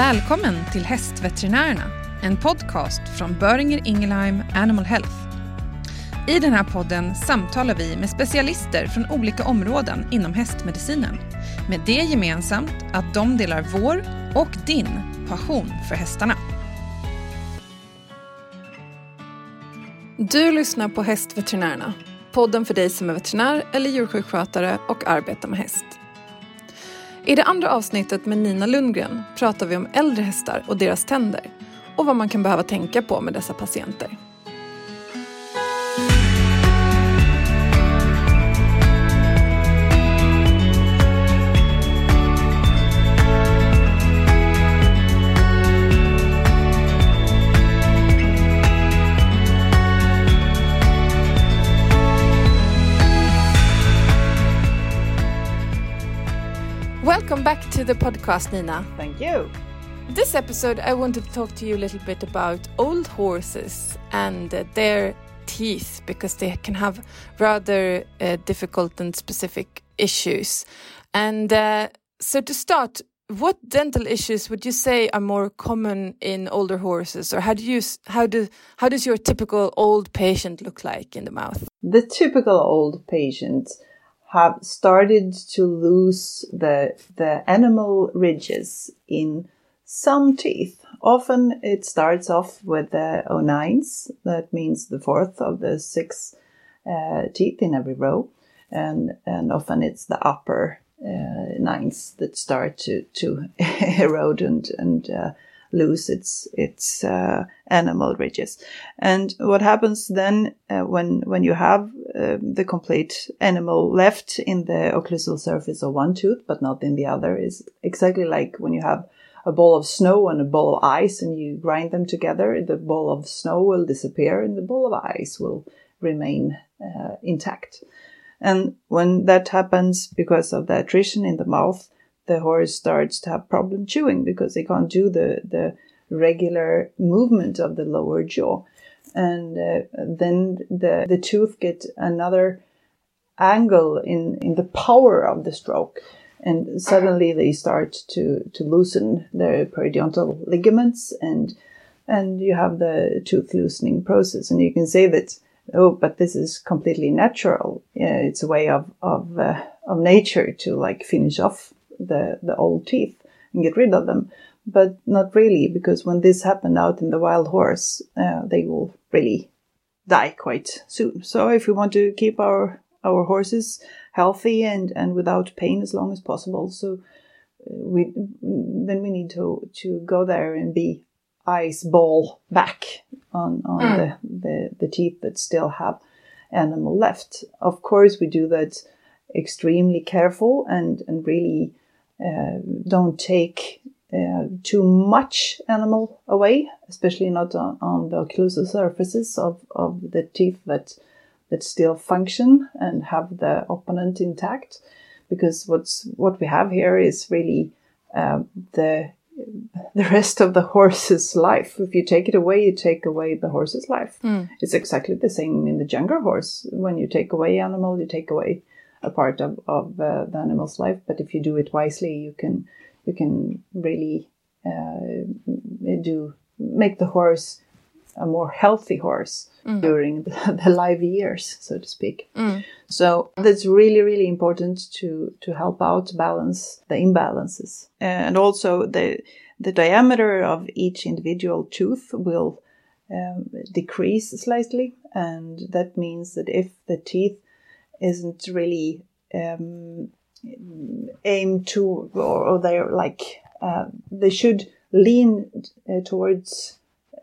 Välkommen till Hästveterinärerna, en podcast från Böringer Ingelheim Animal Health. I den här podden samtalar vi med specialister från olika områden inom hästmedicinen. Med det gemensamt att de delar vår och din passion för hästarna. Du lyssnar på Hästveterinärerna, podden för dig som är veterinär eller djursjukskötare och arbetar med häst. I det andra avsnittet med Nina Lundgren pratar vi om äldre hästar och deras tänder och vad man kan behöva tänka på med dessa patienter. The podcast, Nina. Thank you. This episode, I wanted to talk to you a little bit about old horses and uh, their teeth because they can have rather uh, difficult and specific issues. And uh, so, to start, what dental issues would you say are more common in older horses, or how do you how do how does your typical old patient look like in the mouth? The typical old patient have started to lose the the enamel ridges in some teeth. Often it starts off with the O9s, that means the fourth of the six uh, teeth in every row, and and often it's the upper uh, nines that start to to erode and and uh, lose its its uh, enamel ridges. And what happens then uh, when when you have uh, the complete enamel left in the occlusal surface of one tooth, but not in the other, is exactly like when you have a ball of snow and a ball of ice, and you grind them together. The ball of snow will disappear, and the ball of ice will remain uh, intact. And when that happens because of the attrition in the mouth, the horse starts to have problem chewing because they can't do the, the regular movement of the lower jaw. And uh, then the, the tooth get another angle in, in the power of the stroke. And suddenly they start to, to loosen their periodontal ligaments and and you have the tooth loosening process. And you can say that, oh, but this is completely natural. Yeah, it's a way of, of, uh, of nature to like finish off the, the old teeth and get rid of them. But not really, because when this happened out in the wild horse, uh, they will really die quite soon. So if we want to keep our, our horses healthy and, and without pain as long as possible, so uh, we, then we need to, to go there and be ice ball back on, on mm. the, the, the teeth that still have enamel left. Of course, we do that extremely careful and, and really uh, don't take too much enamel away, especially not on, on the occlusal surfaces of, of the teeth that that still function and have the opponent intact. Because what's what we have here is really uh, the the rest of the horse's life. If you take it away, you take away the horse's life. Mm. It's exactly the same in the younger horse. When you take away enamel, you take away a part of, of uh, the animal's life. But if you do it wisely, you can you can really uh, do make the horse a more healthy horse mm. during the, the, live years, so to speak. Mm. So that's really, really important to to help out balance the imbalances, and also the the diameter of each individual tooth will um, decrease slightly, and that means that if the teeth isn't really um, aimed to, or, or they're like uh, they should lean uh, towards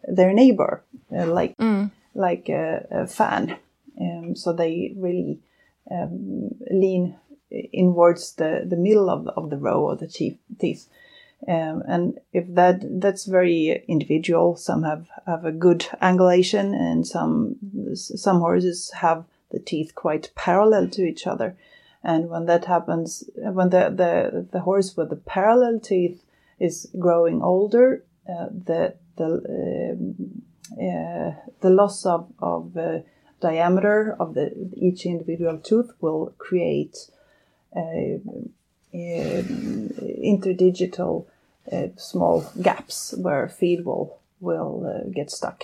their neighbor, uh, like mm. like a, a fan. Um, so they really um, lean inwards the, the middle of, of the row of the teeth. teeth. Um, and if that that's very individual, some have, have a good angulation, and some some horses have the teeth quite parallel to each other. And when that happens, when the, the, the horse with the parallel teeth is growing older, uh, the the um, uh, the loss of of uh, diameter of the each individual tooth will create uh, um, interdigital uh, small gaps where feed will will uh, get stuck.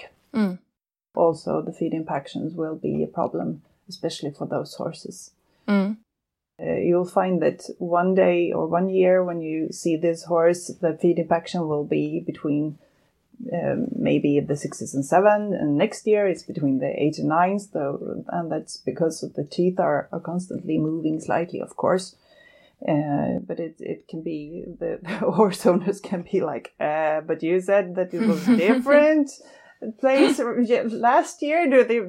Also, the feed impactions will be a problem, especially for those horses. Mm. Uh, you'll find that one day or one year when you see this horse, the feed impaction will be between um, maybe the sixes and seven, and next year it's between the eight and nines. Though, and that's because the teeth are, are constantly moving slightly, of course. Uh, but it it can be the, the horse owners can be like, uh, but you said that it was different place last year. Do they?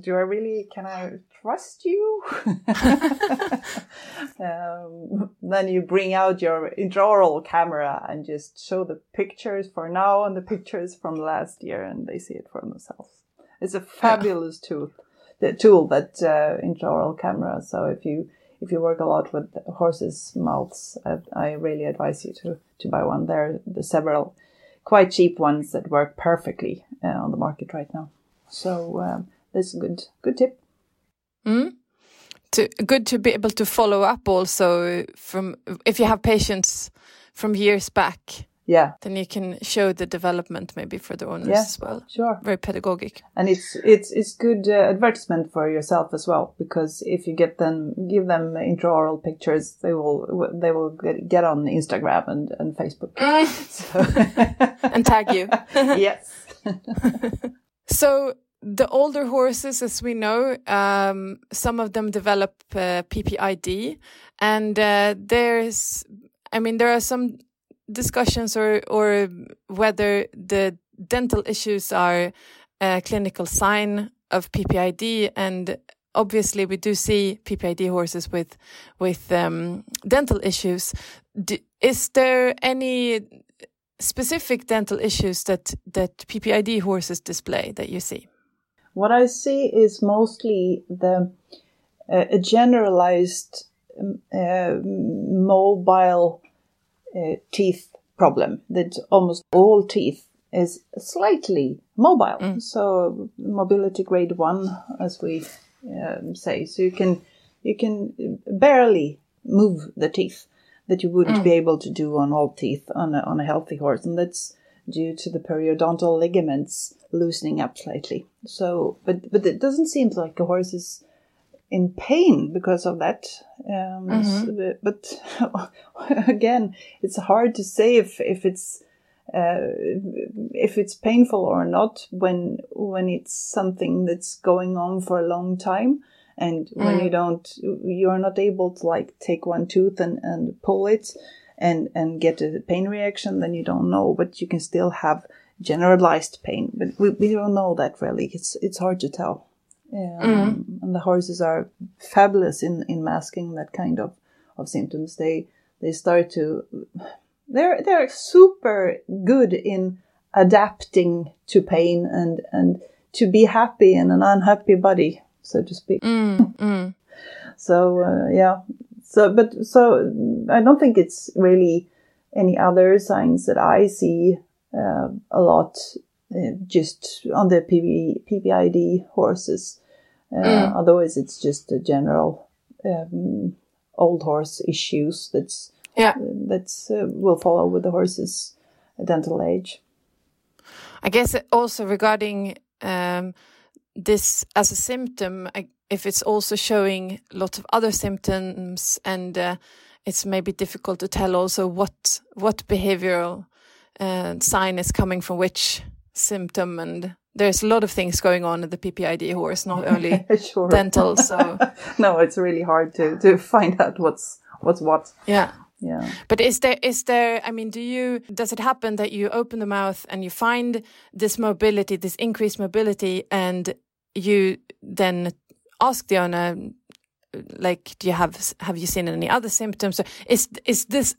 Do I really? Can I trust you? um, then you bring out your intraoral camera and just show the pictures for now and the pictures from last year, and they see it for themselves. It's a fabulous tool, the tool that uh, intraoral camera. So if you if you work a lot with horses' mouths, I, I really advise you to to buy one. There are the several quite cheap ones that work perfectly uh, on the market right now. So um, that's a good good tip. Mm. To, good to be able to follow up also from if you have patients from years back. Yeah, then you can show the development maybe for the owners yeah, as well. Sure, very pedagogic, and it's it's it's good uh, advertisement for yourself as well because if you get them give them intraoral pictures, they will they will get, get on Instagram and and Facebook and tag you. yes. so the older horses, as we know, um, some of them develop uh, PPID, and uh, there's, I mean, there are some discussions or or whether the dental issues are a clinical sign of PPID, and obviously we do see PPID horses with with um, dental issues. Is there any specific dental issues that that PPID horses display that you see? What I see is mostly the uh, a generalized um, uh, mobile uh, teeth problem. That almost all teeth is slightly mobile. Mm. So mobility grade one, as we um, say. So you can you can barely move the teeth that you wouldn't Mm. be able to do on all teeth on a, on a healthy horse, and that's due to the periodontal ligaments loosening up slightly. So, but but it doesn't seem like a horse is in pain because of that. Um, Mhm. s- but again, it's hard to say if if it's uh, if it's painful or not when when it's something that's going on for a long time and when Mm. you don't you're not able to like take one tooth and, and pull it and and get a pain reaction then you don't know but you can still have generalized pain but we, we don't know that really it's it's hard to tell um, and the horses are fabulous in in masking that kind of of symptoms. They they start to they're they're super good in adapting to pain and and to be happy in an unhappy body so to speak. Mm, mm. so uh, yeah. So but so i don't think it's really any other signs that i see uh, a lot just on the PB, ppid horses uh, Mm. otherwise it's just a general um, old horse issues that's Yeah. that's uh, will follow with the horse's dental age I guess also regarding um, this as a symptom, I, if it's also showing lots of other symptoms, and uh, it's maybe difficult to tell also what what behavioral uh, sign is coming from which symptom, and there's a lot of things going on at the PPID horse, not only sure dental. So no it's really hard to to find out what's what's what yeah. yeah But is there is there I mean do you does it happen that you open the mouth and you find this mobility this increased mobility and you then ask the owner like do you have have you seen any other symptoms is is this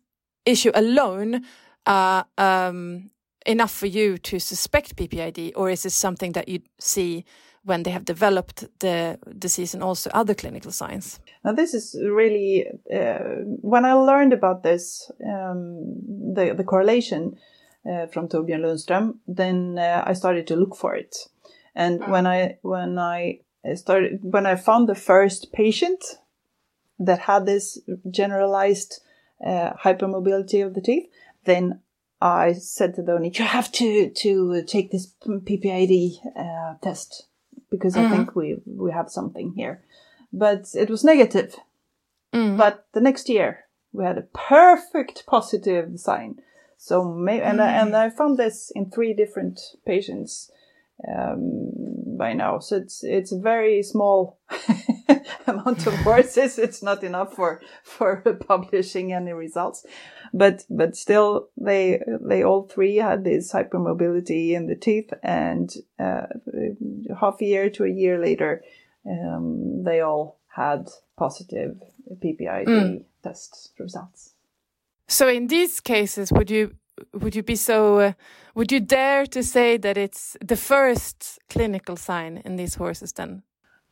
issue alone uh, um, enough for you to suspect PPID or is it something that you see when they have developed the disease and also other clinical signs Now, this is really uh, when I learned about this, um, the the correlation uh, from Torbjörn Lundström. Then uh, I started to look for it, and when I when I started when I found the first patient that had this generalized uh, hypermobility of the teeth, then I said to the "You have to to take this PPID uh, test because I think we we have something here." But it was negative. But the next year we had a perfect positive sign. So may- and I, and I found this in three different patients um, by now. So it's it's a very small amount of horses. It's not enough for for publishing any results, but but still they they all three had this hypermobility in the teeth, and uh, half a year to a year later, um, they all had positive PPID test results. So in these cases, would you would you be so uh, would you dare to say that it's the first clinical sign in these horses then?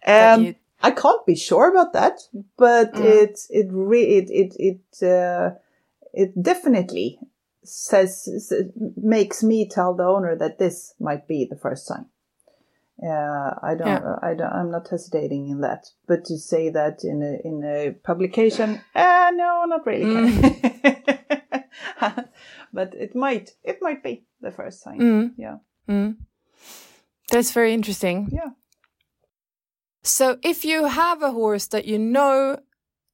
Um, you- I can't be sure about that, but it it re- it it it uh, it definitely says makes me tell the owner that this might be the first sign. Uh, I don't, Yeah. I don't, I'm not hesitating in that, but to say that in a in a publication, uh, no, not really. but it might, it might be the first sign. Mm. Yeah, Mm. That's very interesting. yeah. So if you have a horse that you know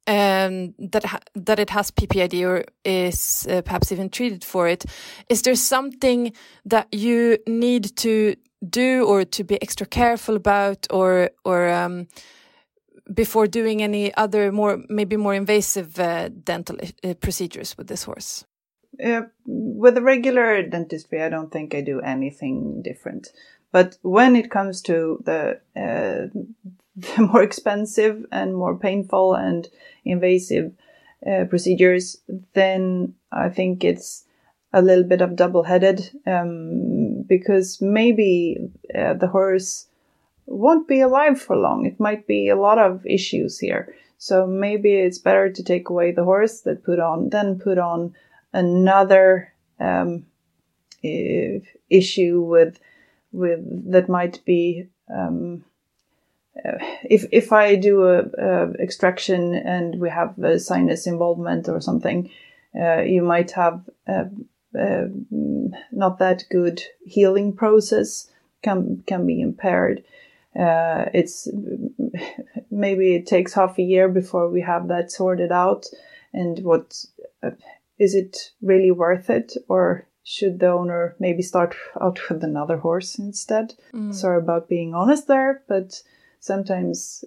um, that ha- that it has PPID or is uh, perhaps even treated for it, is there something that you need to do or to be extra careful about, or or um, before doing any other more maybe more invasive uh, dental uh, procedures with this horse? Uh, with the regular dentistry, I don't think I do anything different. But when it comes to the, uh, the more expensive and more painful and invasive uh, procedures, then I think it's a little bit of double-headed um, because maybe uh, the horse won't be alive for long. It might be a lot of issues here. So maybe it's better to take away the horse that put on, then put on another um, issue with with that might be um, uh, if if I do a, a extraction and we have a sinus involvement or something, uh, you might have uh, uh, not that good healing process can can be impaired. Uh, it's maybe it takes half a year before we have that sorted out, and what uh, is it really worth it or should the owner maybe start out with another horse instead? Sorry about being honest there but sometimes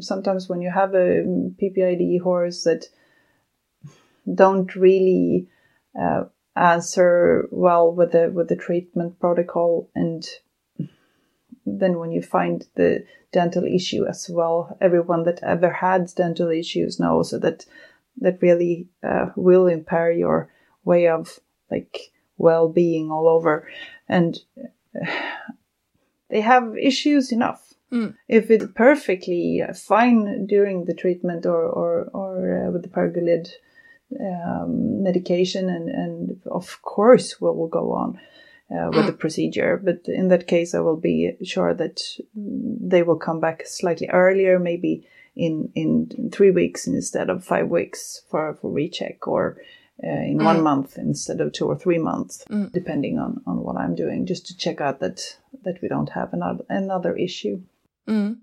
sometimes when you have a ppid horse that don't really uh, answer well with the with the treatment protocol and then when you find the dental issue as well everyone that ever had dental issues knows that that really uh, will impair your way of like well-being all over. And uh, they have issues enough. If it's perfectly fine during the treatment or or, or uh, with the pergolid um, medication and and of course we will go on uh, with the procedure. But in that case i will be sure that mm, they will come back slightly earlier maybe in in three weeks instead of five weeks for for recheck or uh, in one month instead of two or three months depending on on what i'm doing just to check out that that we don't have another another issue Mm.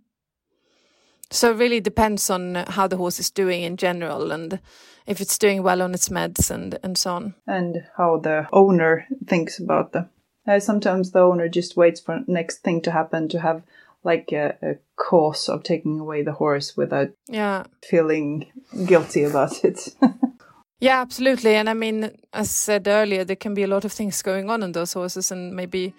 So it really depends on how the horse is doing in general and if it's doing well on its meds and, and so on. and how the owner thinks about them. Uh, sometimes the owner just waits for next thing to happen to have like a, a cause of taking away the horse without Yeah. feeling guilty about it. Yeah, absolutely. And I mean, as said earlier, there can be a lot of things going on in those horses, and maybe,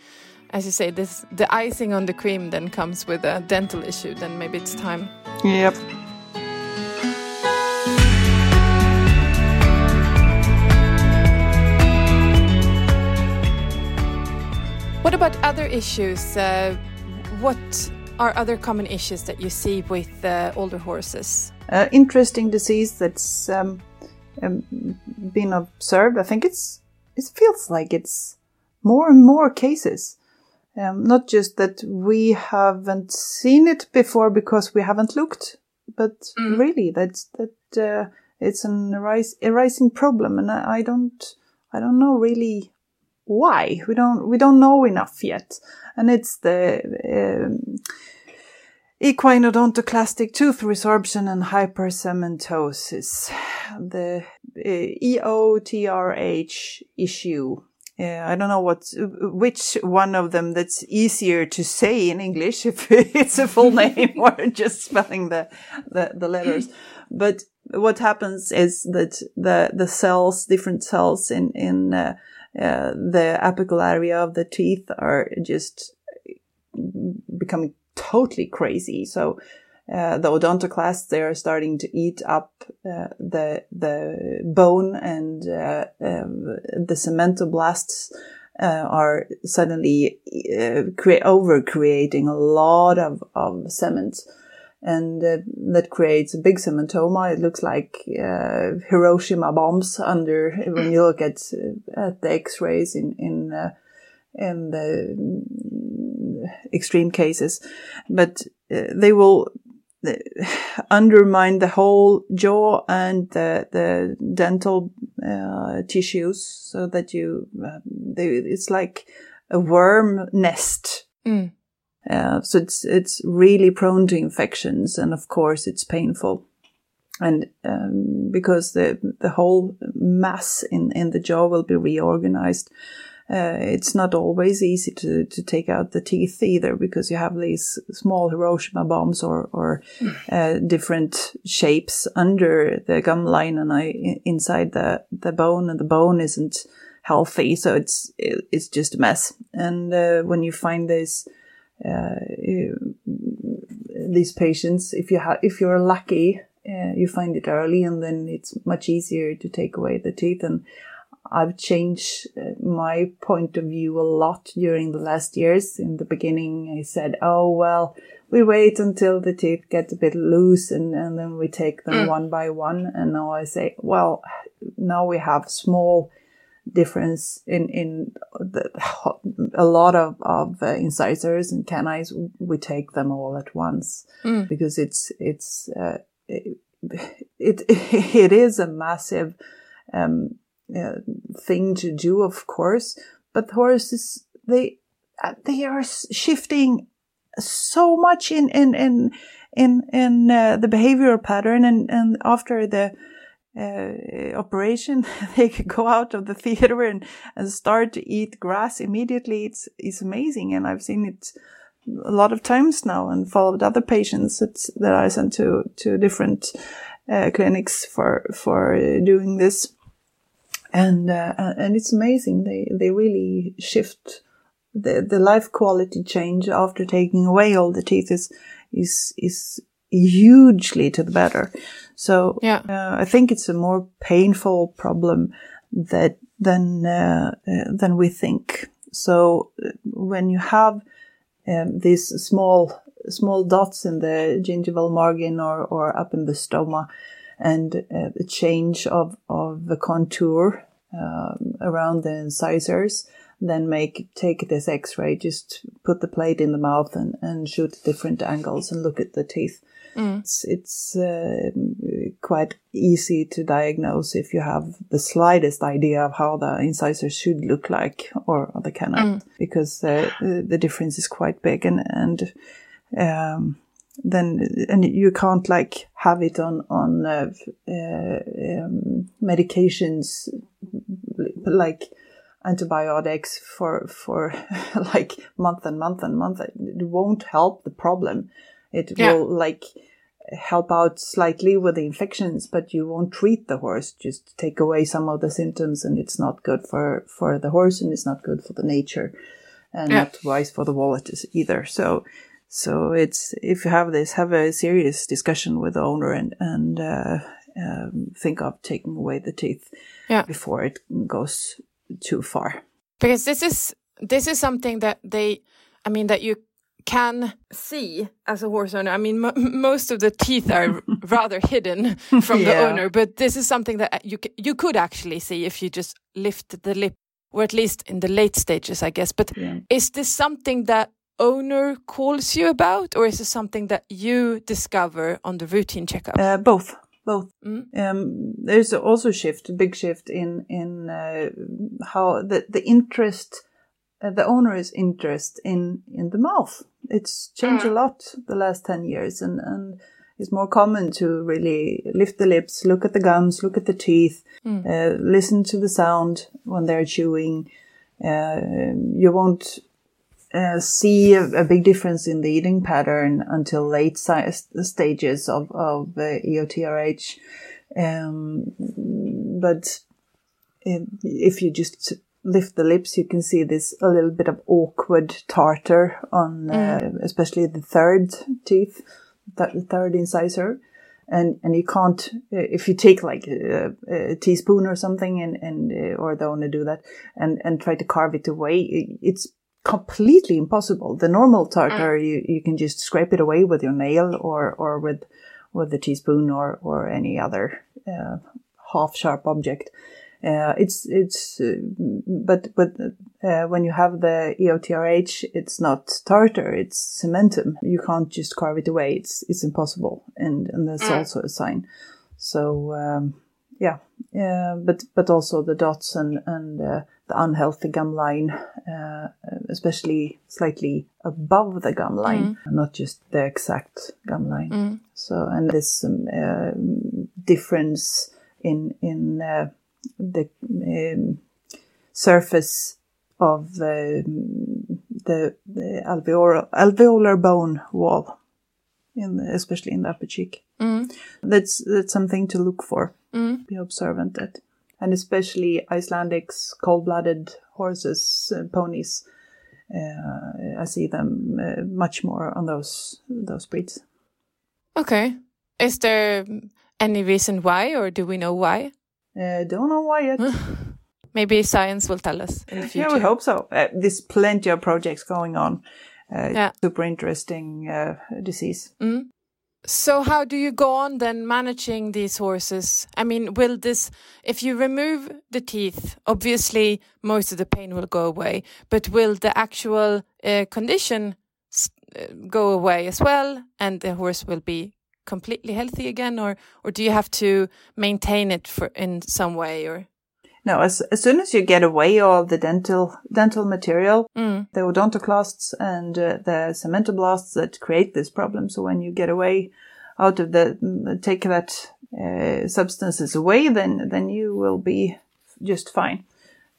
as you say, this the icing on the cream then comes with a dental issue. Then maybe it's time. yep. What about other issues? Uh, what are other common issues that you see with uh, older horses? Uh, interesting disease that's um, um, been observed. I think it's it feels like it's more and more cases. Um, not just that we haven't seen it before because we haven't looked, but really that's that uh, it's an arise, a rising problem, and I, I don't I don't know really why. We don't we don't know enough yet, and it's the um, equine odontoclastic tooth resorption and hypercementosis, the uh, EOTRH issue. Uh, I don't know what which one of them that's easier to say in English if it's a full name or just spelling the, the, the letters. But what happens is that the the cells, different cells in in uh, uh, the apical area of the teeth are just becoming totally crazy. So uh, the odontoclasts they are starting to eat up uh, the the bone and uh, um, the cementoblasts uh, are suddenly uh, cre- over creating a lot of, of cement and uh, that creates a big cementoma. It looks like Hiroshima bombs under when you look at at the X-rays in in in the mm, extreme cases, but they will undermine the whole jaw and the, the dental uh, tissues so that you uh, they, it's like a worm nest mm. Uh, so it's it's really prone to infections and of course it's painful and um, because the the whole mass in in the jaw will be reorganized uh, it's not always easy to, to take out the teeth either because you have these small Hiroshima bombs or, or uh, different shapes under the gum line and I, inside the, the bone and the bone isn't healthy. So it's, it, it's just a mess. And, uh, when you find this, these patients, if you have, if you're lucky, uh, you find it early and then it's much easier to take away the teeth. And I've changed uh, my point of view a lot during the last years. In the beginning, I said, oh, well, we wait until the teeth get a bit loose and, and then we take them mm. one by one. And now I say, well, now we have small difference in, in the, a lot of, of uh, incisors and canines. We take them all at once mm. because it's, it's, uh, it, it, it is a massive, um, uh, thing to do, of course. But horses, they uh, they are shifting so much in in in in in uh, the behavioral pattern, and and after the uh, operation, they could go out of the theater and, and start to eat grass immediately. It's it's amazing, and I've seen it a lot of times now and followed other patients that, that I sent to to different uh, clinics for for doing this and uh, and it's amazing. They they really shift the the life quality change after taking away all the teeth is is is hugely to the better. So yeah. Uh, I think it's a more painful problem that than uh, uh, than we think. So uh, when you have um, these small small dots in the gingival margin or, or up in the stoma, and uh, the change of, of the contour um, around the incisors, then make take this X-ray, just put the plate in the mouth and, and shoot different angles and look at the teeth. Mm. It's, it's uh, quite easy to diagnose if you have the slightest idea of how the incisors should look like or the canine, mm. because uh, the difference is quite big and and um, then and you can't like have it on on uh, uh, um, medications like antibiotics for for like month and month and month it won't help the problem it yeah. will like help out slightly with the infections but you won't treat the horse just take away some of the symptoms and it's not good for for the horse and it's not good for the nature and yeah. not wise for the wallet either so so it's if you have this, have a serious discussion with the owner and and uh, um, think of taking away the teeth yeah. before it goes too far. Because this is this is something that they, I mean, that you can see as a horse owner. I mean, most of the teeth are rather hidden from yeah. the owner, but this is something that you you could actually see if you just lift the lip, or at least in the late stages, I guess. But yeah. is this something that owner calls you about, or is it something that you discover on the routine checkup? Uh, both. both. Um, there's also a shift, a big shift in in uh, how the the interest, uh, the owner's interest in in the mouth. It's changed a lot the last ten years, and and it's more common to really lift the lips, look at the gums, look at the teeth, uh, listen to the sound when they're chewing. Uh, you won't uh, see a, a big difference in the eating pattern until late si- stages of, of uh, EOTRH. Um, but if, if you just lift the lips, you can see this a little bit of awkward tartar on, uh, especially the third teeth, the third incisor. And, and you can't, uh, if you take like a, a teaspoon or something and, and, uh, or the owner do that and, and try to carve it away, it- it's completely impossible. The normal tartar, you, you can just scrape it away with your nail or, or with, with the teaspoon or, or any other, uh, half sharp object. Uh, it's, it's, uh, but, but, uh, when you have the EOTRH, it's not tartar, it's cementum. You can't just carve it away. It's, it's impossible. And, and that's also a sign. So, um, yeah, uh, but but also the dots and and uh, the unhealthy gum line, uh, especially slightly above the gum line, not just the exact gum line. So and this um, difference in in uh, the um, surface of the the, the alveolar alveolar bone wall, in the, especially in the upper cheek. That's that's something to look for. Be observant at, and especially Icelandics, cold-blooded horses, uh, ponies. Uh, I see them uh, much more on those those breeds. Okay. Is there any reason why, or do we know why? Uh, don't know why yet. Maybe science will tell us in the future. yeah, we hope so. Uh, there's plenty of projects going on. Uh, Yeah. Super interesting uh, disease. So how do you go on then managing these horses? I mean, will this, if you remove the teeth, obviously most of the pain will go away, but will the actual uh, condition uh, go away as well, and the horse will be completely healthy again, or or do you have to maintain it for in some way, or No, as, as soon as you get away all the dental dental material, Mm. the odontoclasts and uh, the cementoblasts that create this problem. So when you get away out of the take that uh, substances away, then then you will be just fine.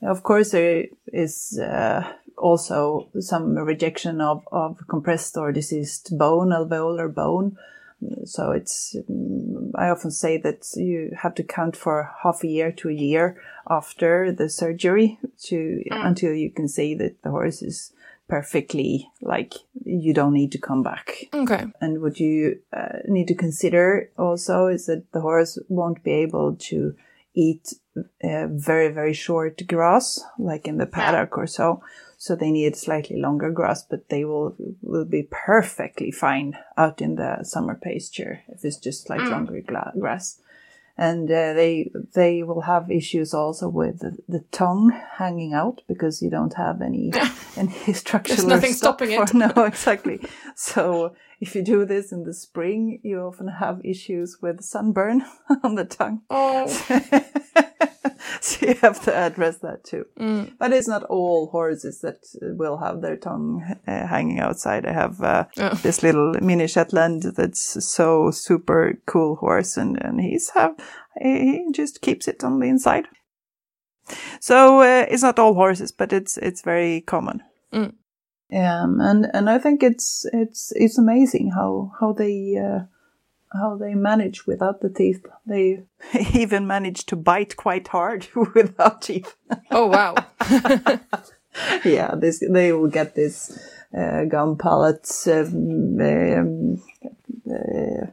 Of course, there is uh, also some rejection of, of compressed or diseased bone, alveolar bone. So it's, mm, I often say that you have to count for half a year to a year after the surgery to, until you can say that the horse is perfectly, like, you don't need to come back. okay, And what you uh, need to consider also is that the horse won't be able to eat uh, very, very short grass, like in the paddock or so. So they need slightly longer grass, but they will will be perfectly fine out in the summer pasture if it's just like longer gla- grass. And uh, they they will have issues also with the, the tongue hanging out because you don't have any any structural nothing stop stopping for- it. No, exactly. So if you do this in the spring, you often have issues with sunburn on the tongue. oh, so you have to address that too. Mm. But it's not all horses that will have their tongue uh, hanging outside. I have uh, Oh. this little mini Shetland that's so super cool horse, and and he's have he just keeps it on the inside. So uh, it's not all horses, but it's it's very common. Mm. Um, and and I think it's it's it's amazing how how they uh, how they manage without the teeth. They even manage to bite quite hard without teeth. oh wow, yeah, this they will get this uh, gum palate um, um, uh,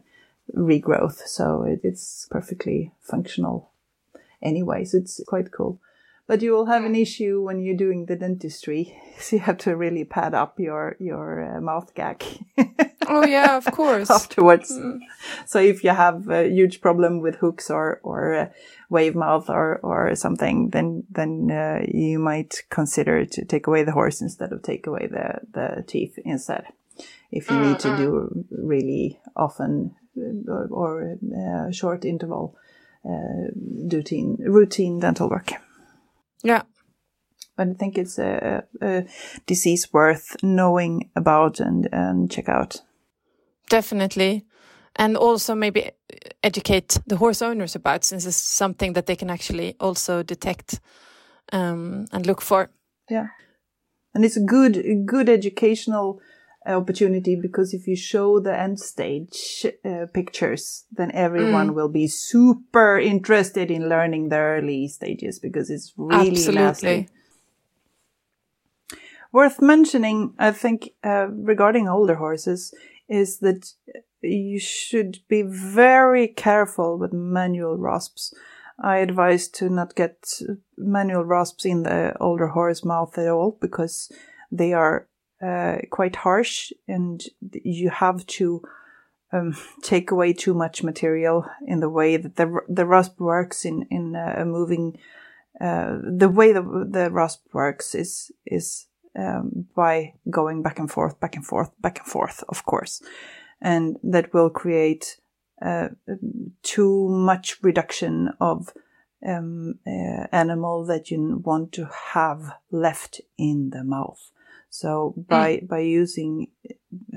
regrowth, so it, it's perfectly functional. Anyways, it's quite cool. But you will have an issue when you're doing the dentistry, so you have to really pad up your your uh, mouth gag. Oh yeah, of course. afterwards. So if you have a huge problem with hooks or or uh, wave mouth or or something, then then uh, you might consider to take away the horse instead of take away the the teeth instead. If you need to do really often or, or uh, short interval uh, routine routine dental work. Yeah. But I think it's a, a disease worth knowing about and, and check out. Definitely. And also maybe educate the horse owners about since it's something that they can actually also detect um, and look for. Yeah. And it's a good, good educational opportunity because if you show the end stage uh, pictures, then everyone mm. will be super interested in learning the early stages because it's really Absolutely. Worth mentioning, I think, uh, regarding older horses, is that you should be very careful with manual rasps. I advise to not get manual rasps in the older horse mouth at all because they are uh, quite harsh and you have to um, take away too much material in the way that the the rasp works in in uh, moving. Uh, the way the the rasp works is is um, by going back and forth, back and forth, back and forth, of course, and that will create uh, too much reduction of um, uh, enamel that you want to have left in the mouth. So by mm. by using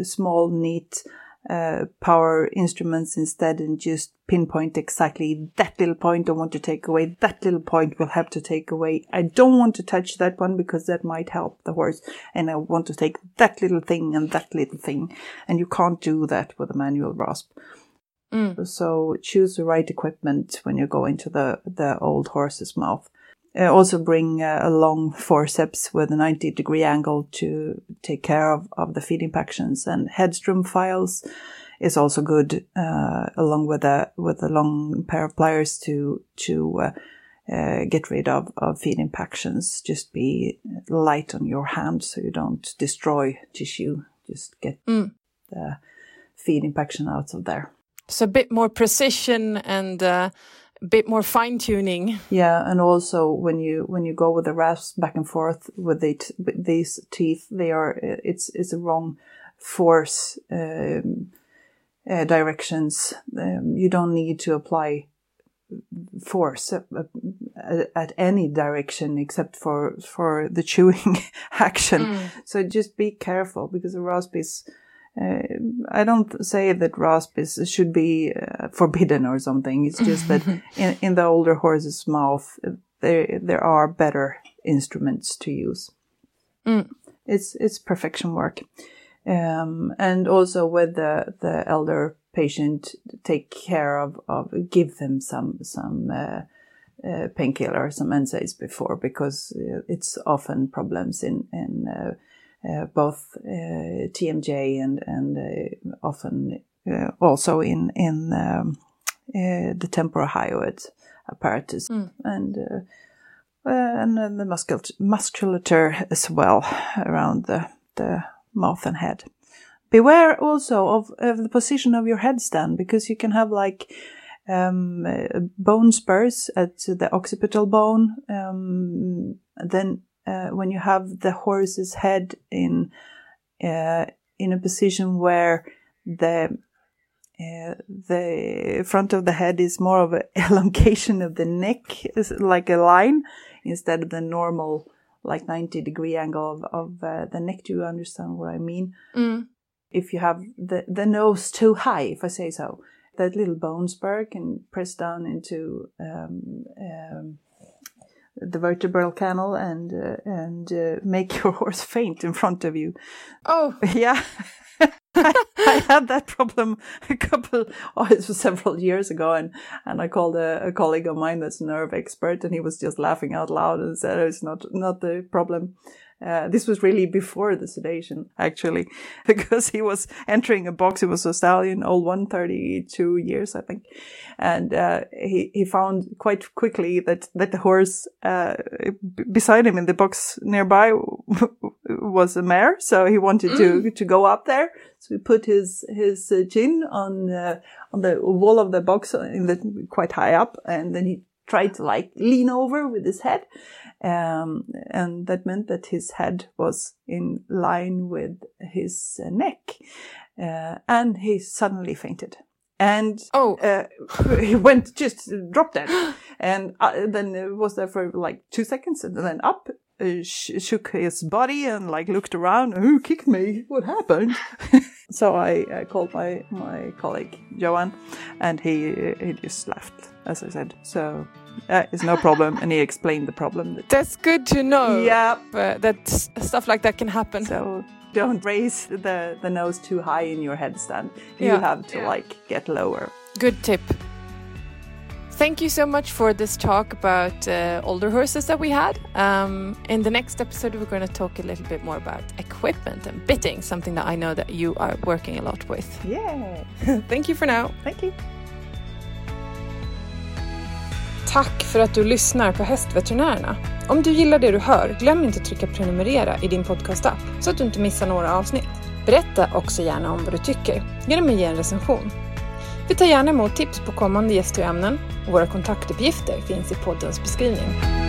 small, neat uh, power instruments instead and just pinpoint exactly that little point I want to take away. That little point will have to take away. I don't want to touch that one because that might help the horse. And I want to take that little thing and that little thing. And you can't do that with a manual rasp. Mm. So choose the right equipment when you go into the, the old horse's mouth. Uh, also bring uh, a long forceps with a 90 degree angle to take care of, of the feed impactions and Hedström files is also good uh, along with a with a long pair of pliers to to uh, uh, get rid of, of feed impactions. Just be light on your hand so you don't destroy tissue. Just get mm. the feed impaction out of there. So a bit more precision and uh, bit more fine tuning. Yeah, and also when you when you go with the rasps back and forth with, it, with these teeth, they are it's it's a wrong force um, uh, directions. Um, you don't need to apply force at, at, any direction except for for the chewing action. Mm. So just be careful because the rasp is uh, I don't say that rasp is, should be uh, forbidden or something. It's just that in, in the older horse's mouth, there there are better instruments to use. Mm. It's it's perfection work, um, and also with the the elder patient, take care of of give them some some. Uh, uh, painkiller, some NSAIDs before, because uh, it's often problems in in uh, uh, both uh, TMJ and and uh, often also in in um, the temporal apparatus mm. and. and the muscul- musculature as well around the, the mouth and head. Beware also of, of the position of your headstand because you can have like um, bone spurs at the occipital bone. Um, then uh, when you have the horse's head in uh, in a position where the uh, the front of the head is more of an elongation of the neck, is like a line, instead of the normal like 90 degree angle of, of uh, the neck. Do you understand what I mean? Mm. If you have the, the nose too high, if I say so, that little bone spur can press down into um, um, the vertebral canal and uh, and uh, make your horse faint in front of you. Oh, yeah. I, I, had that problem a couple, oh, it was several years ago, and, and I called a, a, colleague of mine that's a nerve expert, and he was just laughing out loud and said, "It's not not the problem." Uh, this was really before the sedation, actually, because he was entering a box. He was a stallion, old one, 32 years, I think. And uh, he, he found quite quickly that, that the horse uh, b- beside him in the box nearby was a mare. So he wanted to, mm. to go up there. So he put his, his uh, chin on, uh, on the wall of the box in the, quite high up. And then he tried to like lean over with his head. Um, and that meant that his head was in line with his neck. Uh, and he suddenly fainted. And Oh. uh, he went just dropped dead, and uh, then was there for like two seconds, and then up. Uh, sh- shook his body and like looked around. Who kicked me? What happened? so I uh, called my my colleague Johan, and he he just left, as I said. So uh, it's no problem, and he explained the problem. That, That's good to know. yeah, uh, that stuff like that can happen. so don't raise the the nose too high in your headstand. You Yeah. have to like get lower. Good tip. Thank you so much for this talk about uh, older horses that we had. Um, in the next episode, we're going to talk a little bit more about equipment and bitting, something that I know that you are working a lot with. Yeah, Thank you for now. thank you. Tack för att du lyssnar på Hästveterinärerna. Om du gillar det du hör, glöm inte att trycka prenumerera i din podcastapp så att du inte missar några avsnitt. Berätta också gärna om vad du tycker genom att ge en recension. Vi tar gärna emot tips på kommande gäster och ämnen och våra kontaktuppgifter finns i poddens beskrivning.